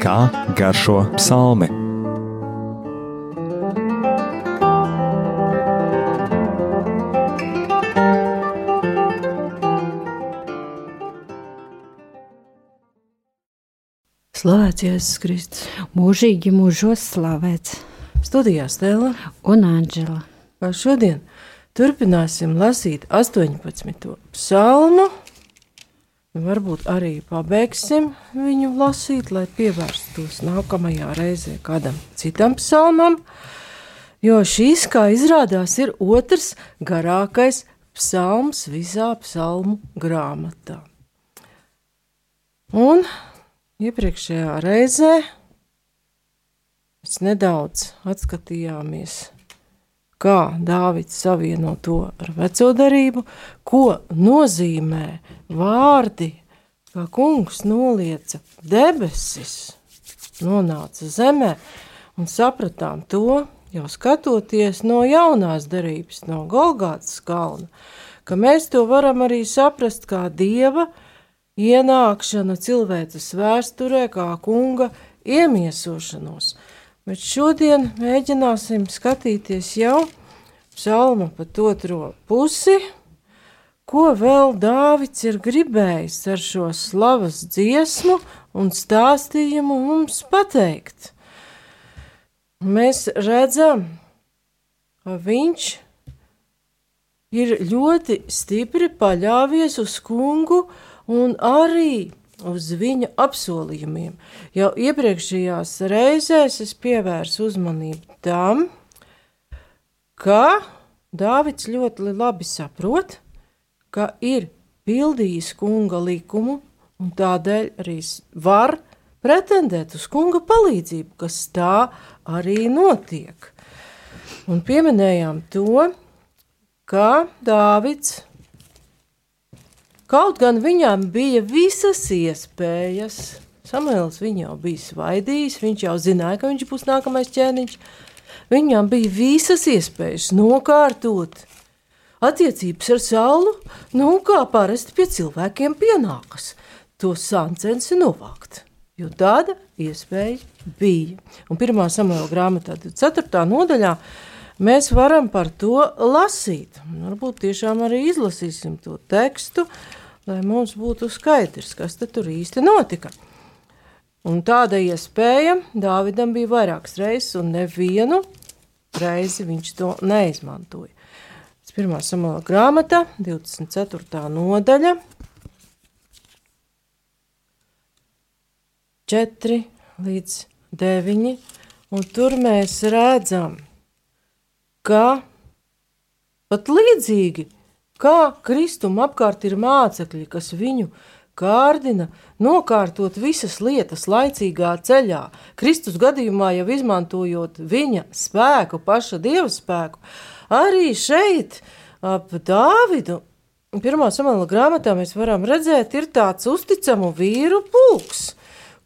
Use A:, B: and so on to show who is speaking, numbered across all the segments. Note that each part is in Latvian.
A: kā garšo psalmi.
B: Slavēts Jēzus Kristus.
C: Mūžīgi mūžos slavēts.
B: Studijā Stela
C: un Anģela.
B: Šodien turpināsim lasīt 18. psalmu. Varbūt arī pabeigsim viņu lasīt, lai pievērstos nākamajā reizē kādam citam psalmam. Jo šīs, kā izrādās, ir otrs garākais psalms visā psalmu grāmatā. Un iepriekšējā reizē mēs nedaudz atskatījāmies, kā Dāvids savieno to ar veco darību, ko nozīmē vārdi, kā kungs nolieca debesis, nonāca zemē, un sapratām to, jau skatoties no jaunās darības, no Golgātas kalna, ka mēs to varam arī saprast kā Dieva ienākšana cilvēces vēsturē, kā kunga iemiesošanos. Bet šodien mēģināsim skatīties jau psalma pat otro pusi, ko vēl Dāvids ir gribējis ar šo slavas dziesmu un stāstījumu mums pateikt. Mēs redzam, ka viņš ir ļoti stipri paļāvies uz kungu un arī uz viņa apsolījumiem. Jau iepriekšējās reizēs es pievērsu uzmanību tam, ka Dāvids ļoti labi saprot, ka ir pildījis kunga likumu, un tādēļ arī var pretendēt uz kunga palīdzību, kas tā arī notiek. Un pieminējām to, ka Dāvids Kaut gan viņam bija visas iespējas, Samuēls viņu jau bija svaidījis, viņš jau zināja, ka viņš būs nākamais ķēniņš. Viņam bija visas iespējas nokārtot attiecības ar saulu, nu, kā parasti pie cilvēkiem pienākas, to sancensi novākt. Jo tāda iespēja bija. Un pirmā samuēla grāmatā, 4. nodaļā, mēs varam par to lasīt. Varbūt tiešām arī izlasīsim to tekstu, lai mums būtu skaidrs, kas tur īsti notika. Un tāda iespēja Dāvidam bija vairākas reizes, un nevienu reizi viņš to neizmantoja. Pirmā samala grāmata, 24. nodaļa, 4 līdz 9, un tur mēs redzam, ka pat līdzīgi kā Kristum apkārt ir mācekļi, kas viņu kārdina, nokārtot visas lietas laicīgā ceļā, Kristus gadījumā jau izmantojot viņa spēku, paša dieva spēku, arī šeit ap Dāvidu. Pirmā samala grāmatā mēs varam redzēt, ir tāds uzticamu vīru pulks,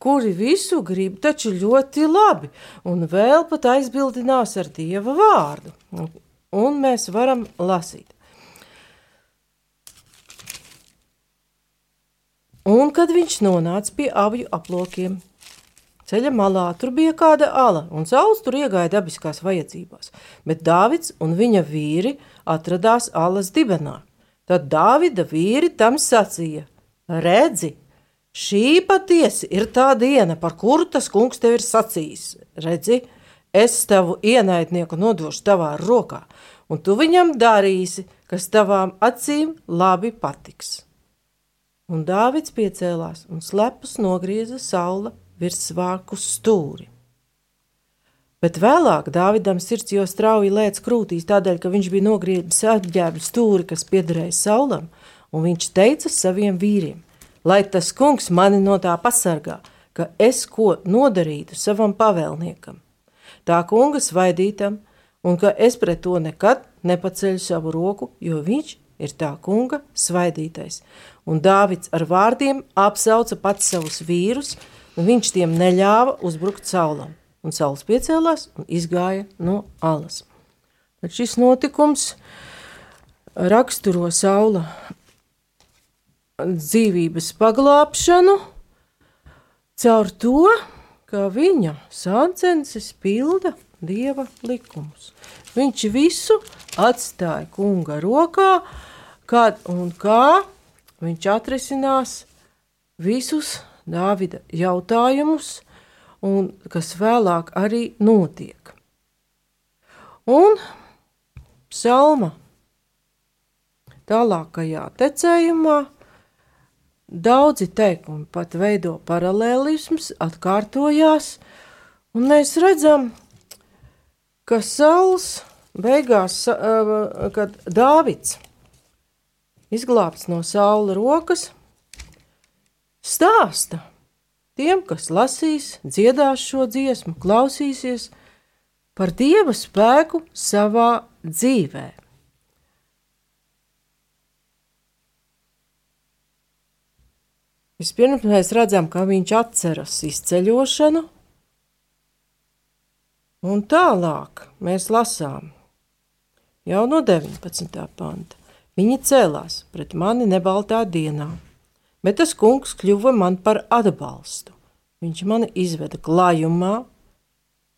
B: kuri visu grib, taču ļoti labi, un vēl pat aizbildinās ar dieva vārdu. Un mēs varam lasīt. Un, kad viņš nonāca pie aviju aplokiem, ceļa malā tur bija kāda ala, un saules tur iegāja dabiskās vajadzībās, bet Dāvids un viņa vīri atradās alas dibenā. Tad Dāvida vīri tam sacīja: Redzi, šī patiesi ir tā diena, par kuru tas kungs tev ir sacījis. Redzi, es tavu ienaidnieku nodošu tavā rokā, un tu viņam darīsi, kas tavām acīm labi patiks un Dāvids piecēlās un slepus nogrieza saula virs svārku stūri. Bet vēlāk Dāvidam sirds jau strauji lēc krūtīs, tādēļ, ka viņš bija nogriezis apģērbu stūri, kas piederēja saulam, un viņš teica saviem vīriem, lai tas kungs mani no tā pasargā, ka es ko nodarītu savam pavēlniekam, tā kunga svaidītam, un ka es pret to nekad nepaceļu savu roku, jo viņš ir tā kunga svaidītais un Dāvids ar vārdiem apsauca pats savus vīrus, un viņš tiem neļāva uzbrukt saulam. Un saules piecēlās un izgāja no alas. Tad šis notikums raksturo saula dzīvības paglāpšanu caur to, ka viņa sāncensis pilda dieva likumus. Viņš visu atstāja kunga rokā, kad un kā viņš atrisinās visus Dāvida jautājumus, un kas vēlāk arī notiek. Un psalma tālākajā tecējumā daudzi teikumi pat veido paralēlisms, atkārtojās, un mēs redzam, ka Sauls beigās, kad Dāvids izglābts no Saula rokas, stāsta tiem, kas lasīs, dziedās šo dziesmu, klausīsies par Dieva spēku savā dzīvē. Vispirms mēs redzam, ka viņš atceras izceļošanu, un tālāk mēs lasām jau no 19. panta. Viņi cēlās pret mani nebaltā dienā, bet tas kungs kļuva man par atbalstu. Viņš mani izveda klājumā,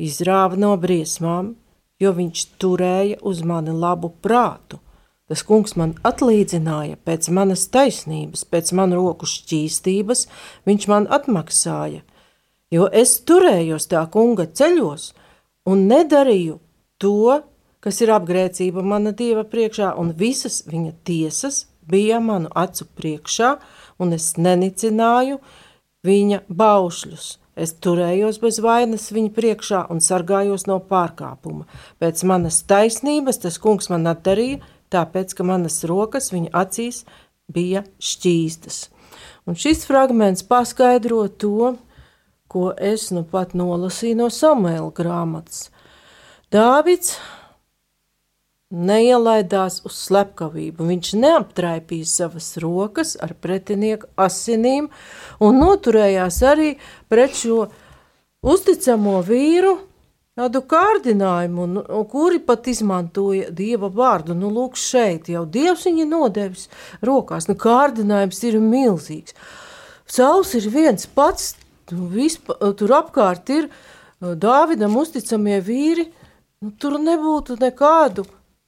B: izrāva no briesmām, jo viņš turēja uz mani labu prātu. Tas kungs man atlīdzināja pēc manas taisnības, pēc manu roku šķīstības, viņš man atmaksāja, jo es turējos tā kunga ceļos un nedarīju to, kas ir apgrēcība mana dieva priekšā, un visas viņa tiesas bija manu acu priekšā, un es nenicināju viņa baušļus. Es turējos bez vainas viņa priekšā un sargājos no pārkāpuma. Pēc manas taisnības tas kungs man atdarīja, tāpēc, ka manas rokas viņa acīs bija šķīstas. Un šis fragments paskaidro to, ko es nu pat nolasīju no Samuēla grāmatas. Dāvids neielaidās uz slepkavību. Viņš neaptraipīja savas rokas ar pretinieku asinīm un noturējās arī pret šo uzticamo vīru. Tādu kārdinājumu, un, un kuri pat izmantoja dieva vārdu. Nu, lūk, šeit jau dievs viņa nodevis rokās. Nu, kārdinājums ir milzīgs. Sauls ir viens pats, nu, vispa, tur apkārt ir Dāvidam uzticamie vīri. Nu, tur nebūtu nekādu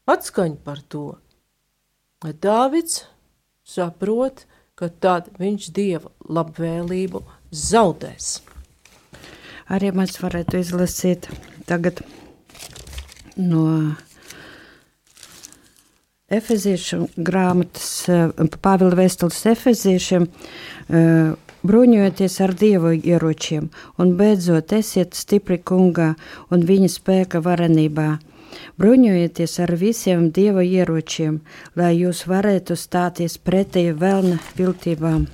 B: atskaņa par to. Dāvids saprot, ka tad viņš dieva labvēlību zaudēs.
C: Arī mēs varētu izlasīt tagad no Efeziešu grāmatas, Pāvila vēstules Efeziešiem, bruņojoties ar dievu ieročiem, un beidzot esiet stipri kungā un viņa spēka varenībā Bruņojieties ar visiem dieva ieročiem, lai jūs varētu stāties pretī vēlna viltībām.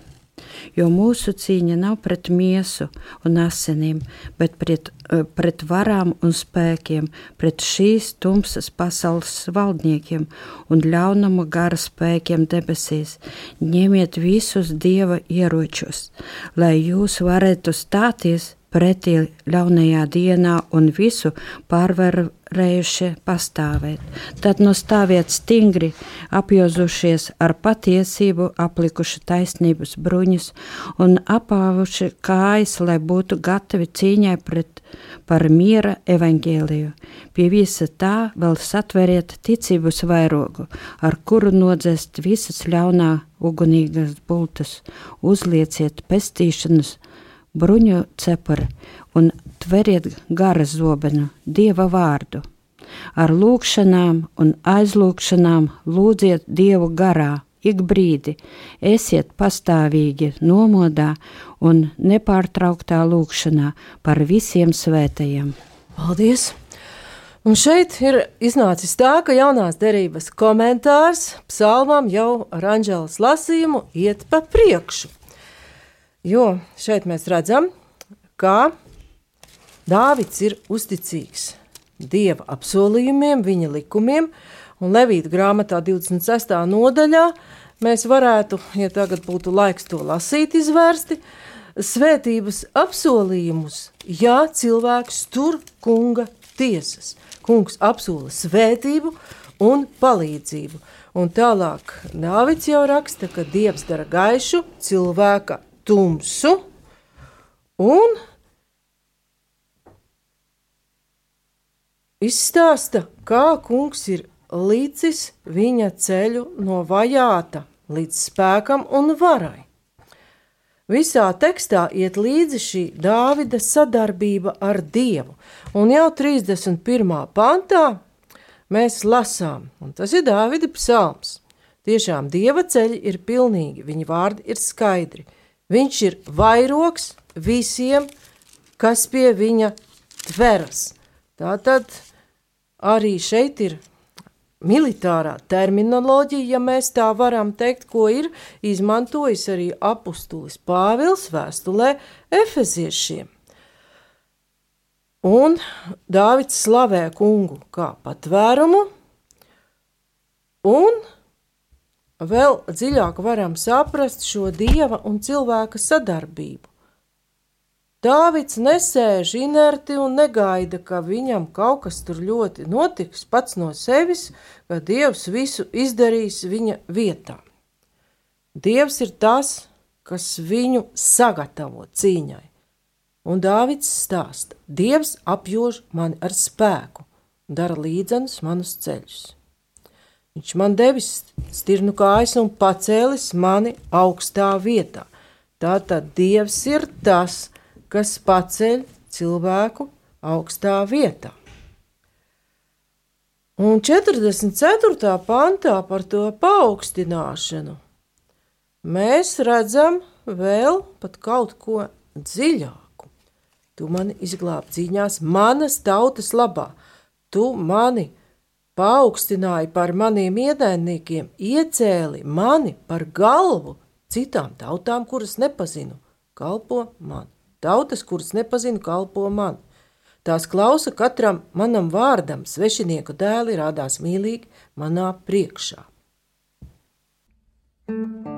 C: Jo mūsu cīņa nav pret miesu un asinīm, bet pret, eh, pret varām un spēkiem, pret šīs tumsas pasaules valdniekiem un ļaunumu gara spēkiem debesīs. Ņemiet visus dieva ieročus, lai jūs varētu stāties pretī ļaunajā dienā un visu pārvarējuši pastāvēt. Tad nu stāviet stingri, apjozušies ar patiesību, aplikuši taisnības bruņus un apāvuši kājas, lai būtu gatavi cīņai pret par miera evaņģēliju. Pie visa tā vēl satveriet ticības vairogu, ar kuru nodzēst visas ļaunā ugunīgas bultas, uzlieciet pestīšanas, bruņu cepuri un tveriet gara zobenu, dieva vārdu. Ar lūgšanām un aizlūgšanām lūdziet dievu garā, ik brīdi, esiet pastāvīgi nomodā un nepārtrauktā lūgšanā par visiem svētajiem.
B: Paldies! Un šeit ir iznācis tā, ka jaunās derības komentārs psalmam jau ar Anģelas lasījumu iet pa priekšu. Jo šeit mēs redzam, ka Dāvids ir uzticīgs Dieva apsolījumiem, viņa likumiem, un Levīta grāmatā 26. nodaļā mēs varētu, ja tagad būtu laiks to lasīt, izvērsti svētības apsolījumus, ja cilvēks tur kunga tiesas. Kungs apsola svētību un palīdzību. Un tālāk Dāvids jau raksta, ka Dievs dara gaišu cilvēka tumsu un izstāsta, kā kungs ir līdzis viņa ceļu no vajāta līdz spēkam un varai. Visā tekstā iet līdzi šī Dāvida sadarbība ar Dievu, un jau 31. pantā mēs lasām, un tas ir Dāvida psalms. Tiešām Dieva ceļi ir pilnīgi, viņa vārdi ir skaidri – Viņš ir vairoks visiem, kas pie viņa tveras. Tātad arī šeit ir militārā terminoloģija, ja mēs tā varam teikt, ko ir izmantojis arī apustulis Pāvils vēstulē Efeziešiem. Un Dāvids slavē kungu kā patvērumu, un vēl dziļāk varam saprast šo dieva un cilvēka sadarbību. Dāvids nesēž inerti un negaida, ka viņam kaut kas tur ļoti notiks pats no sevis, ka Dievs visu izdarīs viņa vietā. Dievs ir tas, kas viņu sagatavo cīņai. Un Dāvids stāsta: Dievs apjož mani ar spēku, dara līdzenus manus ceļus. Viņš man devis stirnu kājas un pacēlis mani augstā vietā. Tātad Dievs ir tas, kas paceļ cilvēku augstā vietā. Un 44. pantā par to paaugstināšanu mēs redzam vēl pat kaut ko dziļāku. Tu mani izglābi cīņās manas tautas labā, tu mani paaugstināji par maniem ienaidniekiem, iecēli mani par galvu citām tautām, kuras nepazinu, kalpo man. Tautas, kuras nepazinu, kalpo man. Tās klausa katram manam vārdam, svešinieku dēli rādās mīlīgi manā priekšā. thank you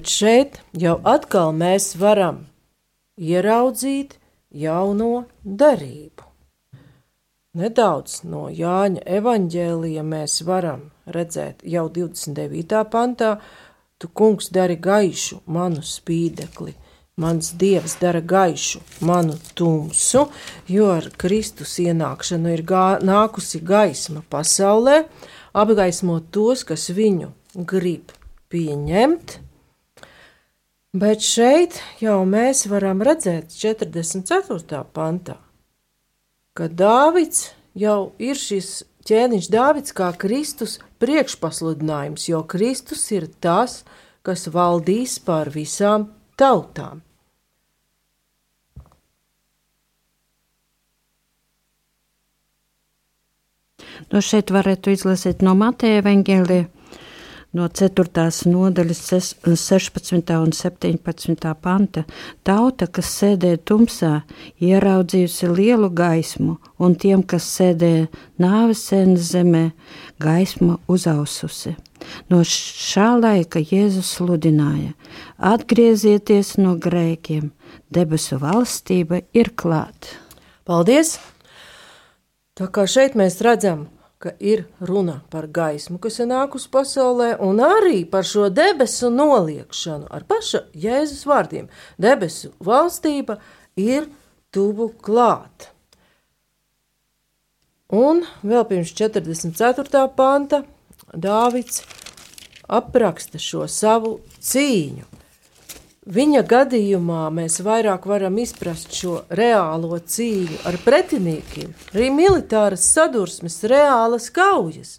B: Tātad šeit jau atkal mēs varam ieraudzīt jauno darību. Nedaudz no Jāņa evaņģēlija mēs varam redzēt jau 29. pantā, tu kungs dari gaišu manu spīdekli, mans dievs dara gaišu manu tumsu, jo ar Kristus ienākšanu ir gā, nākusi gaisma pasaulē, apgaismot tos, kas viņu grib pieņemt, Bet šeit jau mēs varam redzēt 44. pantā, ka Dāvids jau ir šis ķēniņš Dāvids kā Kristus priekšpasludinājums, jo Kristus ir tas, kas valdīs pār visām tautām.
C: Nu, šeit varētu izlasīt no Mateja evaņģēlija no 4. nodaļas 16. un 17. panta. Tauta, kas sēdēja tumsā, ieraudzījusi lielu gaismu, un tiem, kas sēdēja nāves sēnes zemē, gaisma uzaususi. No šā laika Jēzus sludināja: Atgriezieties no grēkiem, debesu valstība ir klāta.
B: Paldies! Tā kā šeit mēs redzam, ka ir runa par gaismu, kas ir nākusi pasaulē, un arī par šo debesu noliekšanu ar paša Jēzus vārdiem. Debesu valstība ir tuvu klāt. Un vēl pirms 44. panta Dāvids apraksta šo savu cīņu. Viņa gadījumā mēs vairāk varam izprast šo reālo cīņu ar pretiniekiem, arī militāras sadursmes, reālas kaujas.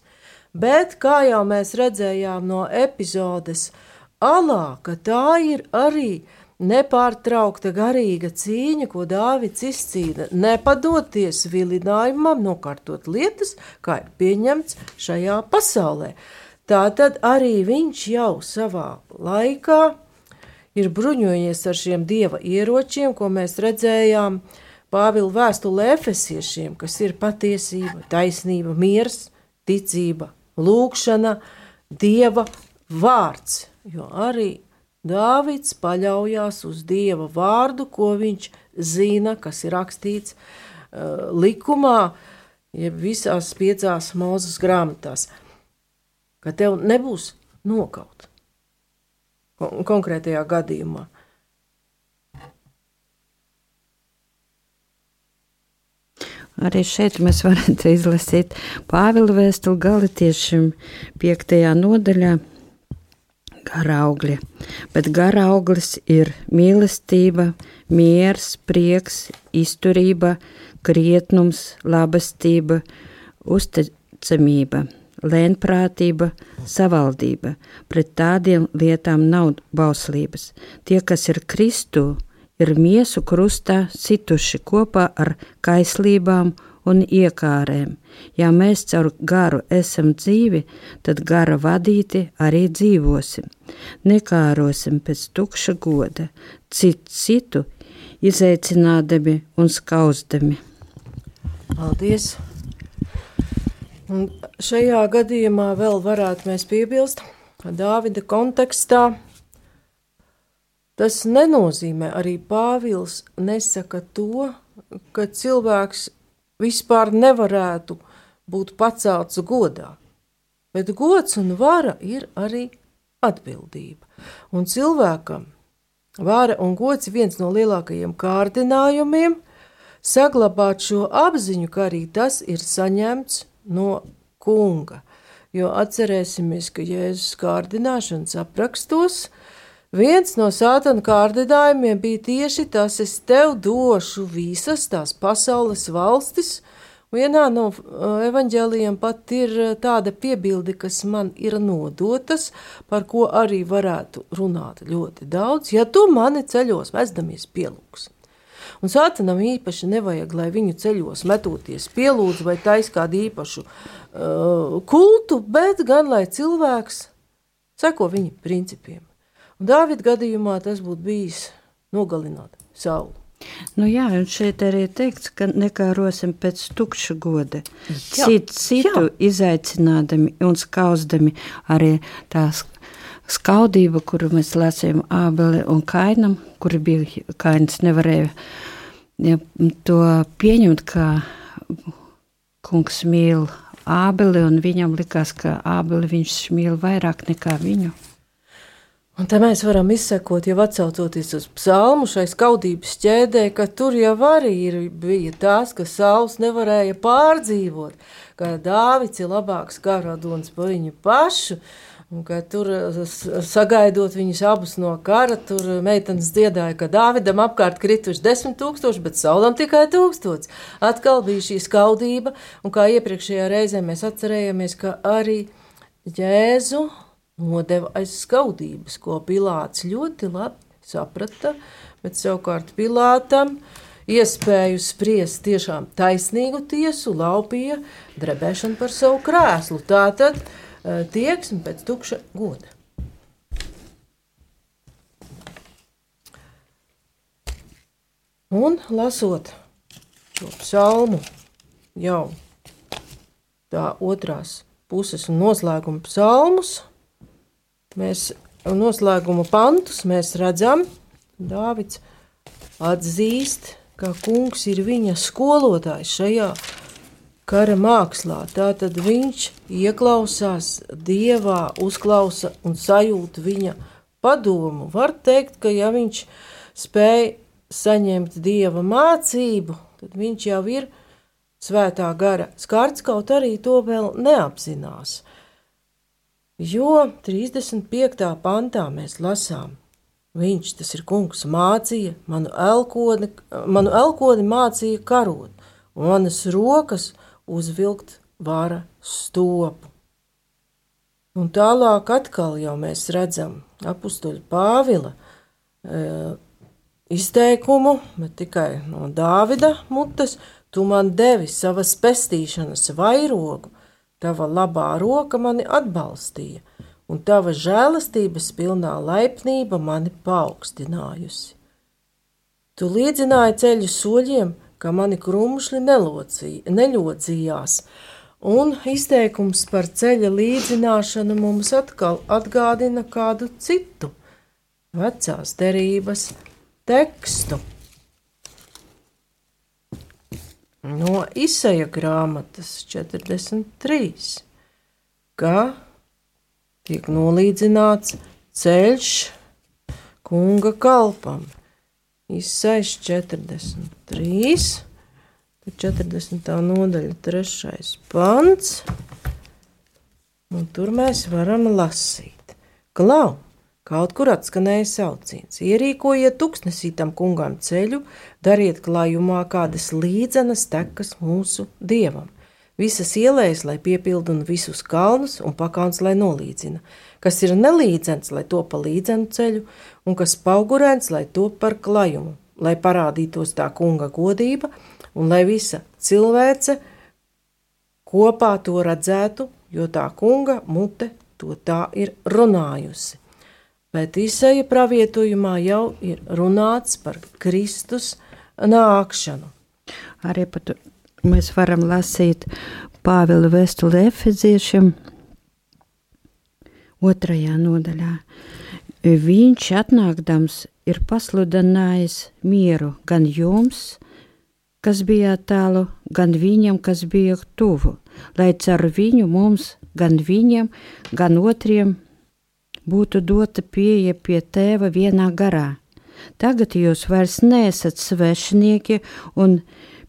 B: Bet, kā jau mēs redzējām no epizodes alā, ka tā ir arī nepārtraukta garīga cīņa, ko Dāvids izcīna, nepadoties vilinājumam, nokārtot lietas, kā ir pieņemts šajā pasaulē. Tā tad arī viņš jau savā laikā ir bruņojies ar šiem dieva ieročiem, ko mēs redzējām. Pāvila vēstulē efesiešiem, kas ir patiesība, taisnība, miers, ticība, lūkšana, dieva vārds. Jo arī Dāvids paļaujas uz dieva vārdu, ko viņš zina, kas ir rakstīts uh, likumā, jeb visās piecās mūzes grāmatās, ka tev nebūs nokaut konkrētajā gadījumā.
C: Arī šeit mēs varam izlasīt Pāvila vēstuli galotiešiem 5. nodaļā. Gara augļi, bet gara auglis ir mīlestība, miers, prieks, izturība, krietnums, labestība, uzticamība lēnprātība, savaldība. Pret tādiem lietām nav bauslības. Tie, kas ir Kristu, ir miesu krustā situši kopā ar kaislībām un iekārēm. Ja mēs caur garu esam dzīvi, tad gara vadīti arī dzīvosim. Nekārosim pēc tukša goda, citu citu izaicinādami un skausdami.
B: Paldies! Un šajā gadījumā vēl varētu mēs piebilst, ka Dāvida kontekstā tas nenozīmē arī Pāvils nesaka to, ka cilvēks vispār nevarētu būt pacelts godā. Bet gods un vara ir arī atbildība. Un cilvēkam vara un gods ir viens no lielākajiem kārdinājumiem saglabāt šo apziņu, ka arī tas ir saņemts no kunga. Jo atcerēsimies, ka Jēzus kārdināšanas aprakstos viens no sātana kārdinājumiem bija tieši tas: es tev došu visas tās pasaules valstis. Vienā no uh, evaņģēlījiem pat ir uh, tāda piebilde, kas man ir nodotas, par ko arī varētu runāt ļoti daudz. Ja tu mani ceļos vesdamies pielūgs, Un sātanam īpaši nevajag, lai viņu ceļos metoties pielūdz vai tais kādu īpašu uh, kultu, bet gan lai cilvēks seko viņa principiem. Un Dāvida gadījumā tas būtu bijis nogalināt sauli.
C: Nu jā, un šeit arī teikts, ka nekārosim pēc tukša goda. Citu, citu jā. izaicinādami un skausdami arī tās skaudība, kuru mēs lasījām Ābeli un Kainam, kuri bija Kainis nevarēja ja, to pieņemt, ka kungs mīl Ābeli, un viņam likās, ka Ābeli viņš mīl vairāk nekā viņu.
B: Un te mēs varam izsekot, jau atcaucoties uz psalmu šai skaudības ķēdē, ka tur jau arī ir, bija tās, ka saules nevarēja pārdzīvot, ka Dāvids ir labāks karadonis par viņu pašu, Un, tur sagaidot viņus abus no kara, tur meitenes dziedāja, ka Dāvidam apkārt krituši desmit tūkstoši, bet Saulam tikai tūkstots. Atkal bija šī skaudība, un kā iepriekšējā reizē mēs atcerējāmies, ka arī Jēzu nodeva aiz skaudības, ko Pilāts ļoti labi saprata, bet savukārt Pilātam iespēju spriest tiešām taisnīgu tiesu laupīja drebēšanu par savu krēslu. Tātad, Eh, tieksmi pēc tukša goda. Un lasot šo psalmu, jau tā otrās puses un noslēguma psalmus, mēs noslēguma pantus mēs redzam, Dāvids atzīst, ka kungs ir viņa skolotājs šajā kara mākslā. Tātad viņš ieklausās dievā, uzklausa un sajūt viņa padomu. Var teikt, ka ja viņš spēj saņemt dieva mācību, tad viņš jau ir svētā gara skarts, kaut arī to vēl neapzinās. Jo 35. pantā mēs lasām, viņš, tas ir kungs, mācīja, manu elkoni, manu elkoni mācīja karot, un manas rokas uzvilkt vara stopu. Un tālāk atkal jau mēs redzam apakstuļa Pāvila e, izteikumu, bet tikai no Dāvida mutes, tu man devi savas pestīšanas vairogu, tava labā roka mani atbalstīja, un tava žēlastības pilnā laipnība mani paaugstinājusi. Tu līdzināji ceļu soļiem, ka mani krumšļi neļodzījās, un izteikums par ceļa līdzināšanu mums atkal atgādina kādu citu vecās derības tekstu. No izsaja grāmatas 43, ka tiek nolīdzināts ceļš kunga kalpam – Izsais 43, 40. nodaļa, 3. pants. Un tur mēs varam lasīt. Klau, kaut kur atskanēja sauciens. Ierīkojiet tuksnesītam kungam ceļu, dariet klājumā kādas līdzenas tekas mūsu dievam. Visas ielējas, lai piepildu un visus kalnus un pakāns, lai nolīdzina kas ir nelīdzens, lai to pa līdzenu ceļu, un kas paugurēns, lai to par klajumu, lai parādītos tā kunga godība, un lai visa cilvēce kopā to redzētu, jo tā kunga mute to tā ir runājusi. Bet izseja pravietojumā jau ir runāts par Kristus nākšanu.
C: Arī pat mēs varam lasīt Pāvila vēstuli Efeziešiem, otrajā nodaļā. Viņš atnākdams ir pasludinājis mieru gan jums, kas bijāt tālu, gan viņam, kas bija tuvu, lai caur viņu mums, gan viņam, gan otriem būtu dota pieeja pie tēva vienā garā. Tagad jūs vairs neesat svešinieki un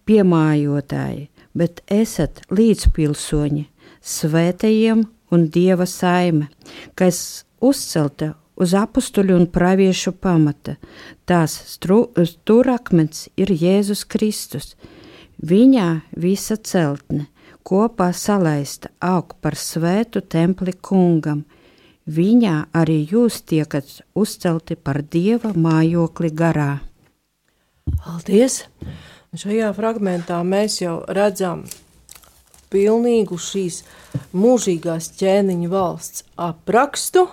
C: piemājotāji, bet esat līdzpilsoņi, svētajiem un dieva saime, kas uzcelta uz apstuļu un praviešu pamata. Tās stūrakmens ir Jēzus Kristus. Viņā visa celtne kopā salaista aug par svētu templi kungam. Viņā arī jūs tiekat uzcelti par dieva mājokli garā.
B: Paldies! Šajā fragmentā mēs jau redzam pilnīgu šīs mūžīgās ķēniņa valsts aprakstu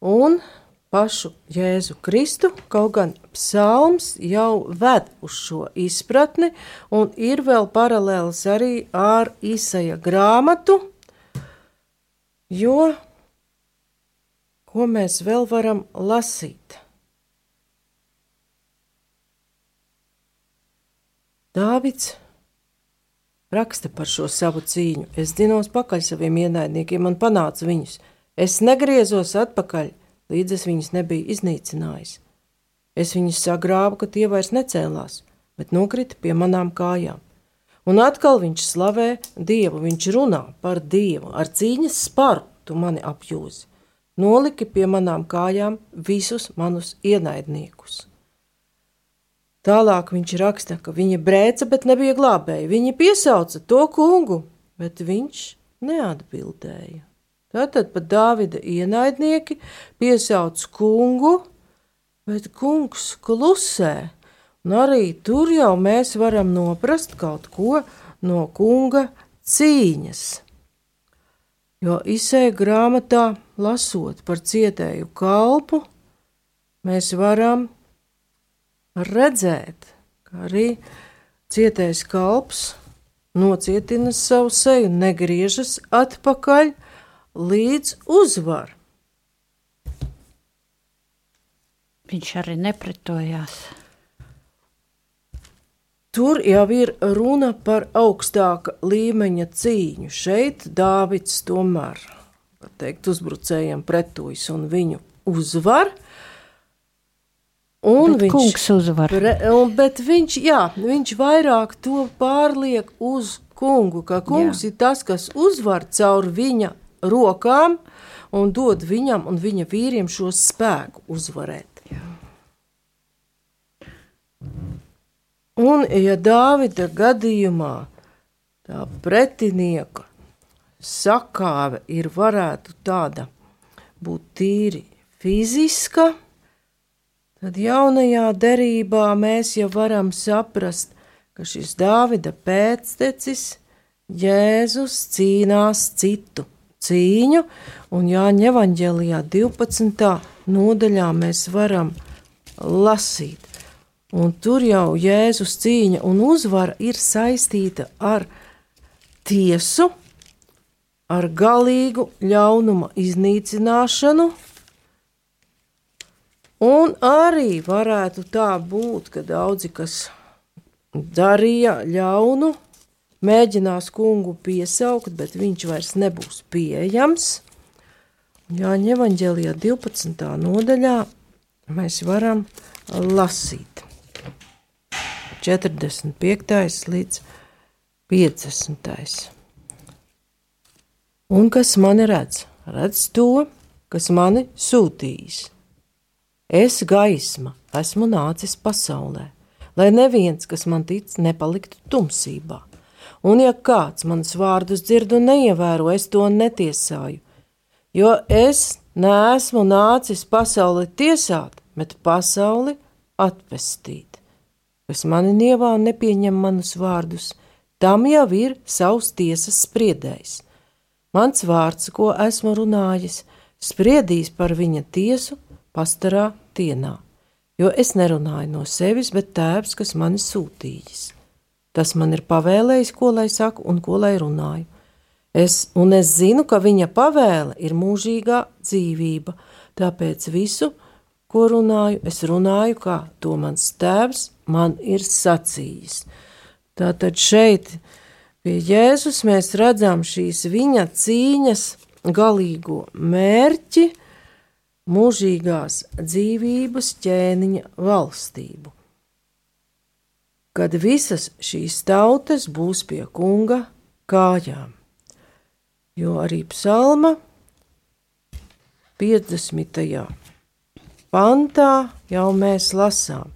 B: un pašu Jēzu Kristu, kaut gan psalms jau ved uz šo izpratni, un ir vēl paralēls arī ar Īsaja grāmatu, jo ko mēs vēl varam lasīt? Dāvids raksta par šo savu cīņu. Es dzinos pakaļ saviem ienaidniekiem un panācu viņus. Es negriezos atpakaļ, līdz es viņus nebiju iznīcinājis. Es viņus sagrāvu, ka tie vairs necēlās, bet nokrita pie manām kājām. Un atkal viņš slavē Dievu, viņš runā par Dievu ar cīņas sparu, tu mani apjūzi. Noliki pie manām kājām visus manus ienaidniekus. Tālāk viņš raksta, ka viņi brēca, bet nebija glābēji. Viņi piesauca to kungu, bet viņš neatbildēja. Tātad pat Dāvida ienaidnieki piesauc kungu, bet kungs klusē. Un arī tur jau mēs varam noprast kaut ko no kunga cīņas. Jo izsēja grāmatā, lasot par cietēju kalpu, mēs varam redzēt, ka arī cietējs kalps nocietina savu seju, negriežas atpakaļ līdz uzvar.
C: Viņš arī nepretojās.
B: Tur jau ir runa par augstāka līmeņa cīņu. Šeit Dāvids tomēr, teikt, uzbrucējiem pretojas un viņu uzvar.
C: Un bet viņš kungs uzvar.
B: Pre, un, bet viņš, jā, viņš vairāk to pārliek uz kungu, ka kungs jā. ir tas, kas uzvar caur viņa rokām un dod viņam un viņa vīriem šo spēku uzvarēt. Jā. Un, ja Dāvida gadījumā tā pretinieka sakāve ir varētu tāda būt tīri fiziska, tad jaunajā derībā mēs jau varam saprast, ka šis Dāvida pēctecis Jēzus cīnās citu cīņu, un Jāņa evanģēlijā 12. nodaļā mēs varam lasīt. Un tur jau Jēzus cīņa un uzvara ir saistīta ar tiesu, ar galīgu ļaunuma iznīcināšanu, un arī varētu tā būt, ka daudzi, kas darīja ļaunu, mēģinās kungu piesaukt, bet viņš vairs nebūs pieejams. Jāņa evanģēlijā 12. nodaļā mēs varam lasīt 45. līdz 50. Un kas mani redz? Redz to, kas mani sūtījis. Es gaisma esmu nācis pasaulē, lai neviens, kas man tic, nepaliktu tumsībā un ja kāds manas vārdus dzird un neievēro, es to netiesāju, jo es neesmu nācis pasauli tiesāt, bet pasauli atpestīt. Kas mani nievā un nepieņem manus vārdus, tam jau ir savs tiesas spriedējs. Mans vārds, ko esmu runājis, spriedīs par viņa tiesu pastarā dienā, jo es nerunāju no sevis, bet tēvs, kas mani sūtījis. Tas man ir pavēlējis, ko lai saku un ko lai runāju. Es, un es zinu, ka viņa pavēle ir mūžīgā dzīvība, tāpēc visu, ko runāju, es runāju, kā to mans tēvs man ir sacījis. Tātad šeit pie Jēzus mēs redzam šīs viņa cīņas galīgo mērķi, mūžīgās dzīvības ķēniņa valstību kad visas šīs tautas būs pie kunga kājām. Jo arī psalma 50. pantā jau mēs lasām.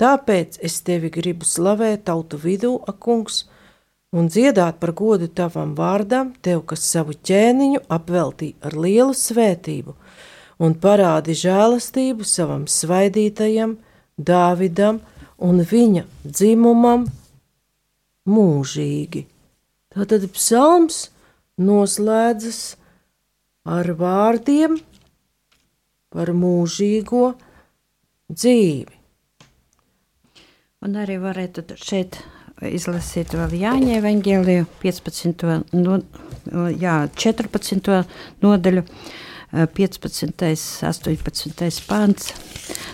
B: Tāpēc es tevi gribu slavēt tautu vidū, akungs, un dziedāt par godu tavam vārdam, tev, kas savu ķēniņu apveltīja ar lielu svētību, un parādi žēlastību savam svaidītajam Dāvidam, un viņa dzimumam mūžīgi. Tātad psalms noslēdzas ar vārdiem par mūžīgo dzīvi.
C: Un arī varētu šeit izlasīt vēl Jāņa evaņģēliju 15. No, jā, 14. nodaļu. 15. 18. pants,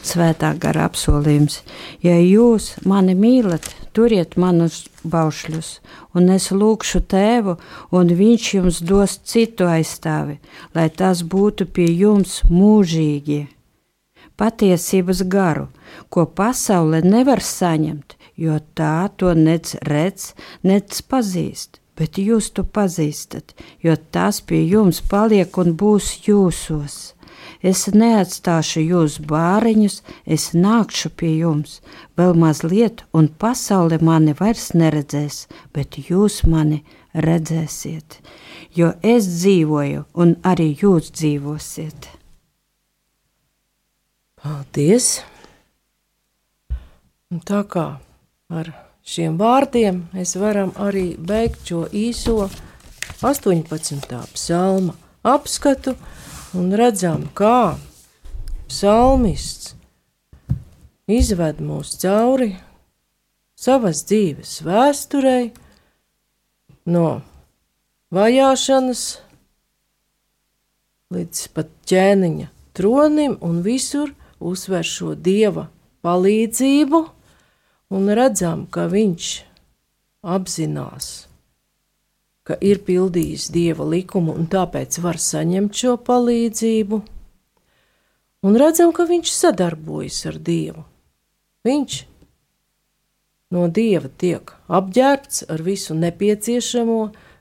C: svētā gara apsolījums. Ja jūs mani mīlat, turiet manus baušļus, un es lūkšu tēvu, un viņš jums dos citu aizstāvi, lai tas būtu pie jums mūžīgi. Patiesības garu, ko pasaule nevar saņemt, jo tā to nec redz, nec pazīst, bet jūs to pazīstat, jo tas pie jums paliek un būs jūsos. Es neatstāšu jūs bāriņus, es nākšu pie jums, vēl mazliet, un pasaule mani vairs neredzēs, bet jūs mani redzēsiet, jo es dzīvoju, un arī jūs dzīvosiet.
B: Paldies! Un tā kā ar šiem vārdiem mēs varam arī beigt šo īso 18. psalma apskatu un redzam, kā psalmists izved mūs cauri savas dzīves vēsturei, no vajāšanas līdz pat ķēniņa tronim un visur uzsver šo dieva palīdzību, un redzam, ka viņš apzinās, ka ir pildījis dieva likumu un tāpēc var saņemt šo palīdzību, un redzam, ka viņš sadarbojas ar dievu. Viņš no dieva tiek apģērbts ar visu nepieciešamo,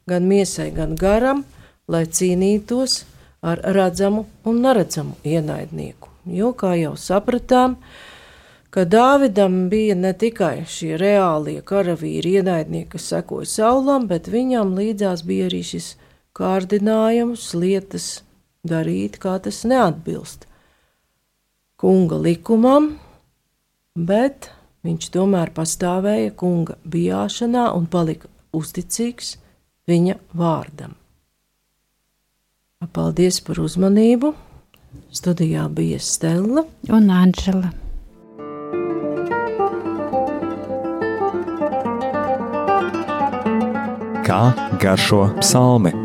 B: gan miesai, gan garam, lai cīnītos ar redzamu un neredzamu ienaidnieku. Jo, kā jau sapratām, ka Dāvidam bija ne tikai šie reālie karavīri ienaidnieki, kas sekoja saulam, bet viņam līdzās bija arī šis kārdinājums lietas darīt, kā tas neatbilst kunga likumam, bet viņš tomēr pastāvēja kunga bijāšanā un palika uzticīgs viņa vārdam. Paldies par uzmanību! Studijā bija Stela
C: un Anģela.
A: Kā garšo psalmi?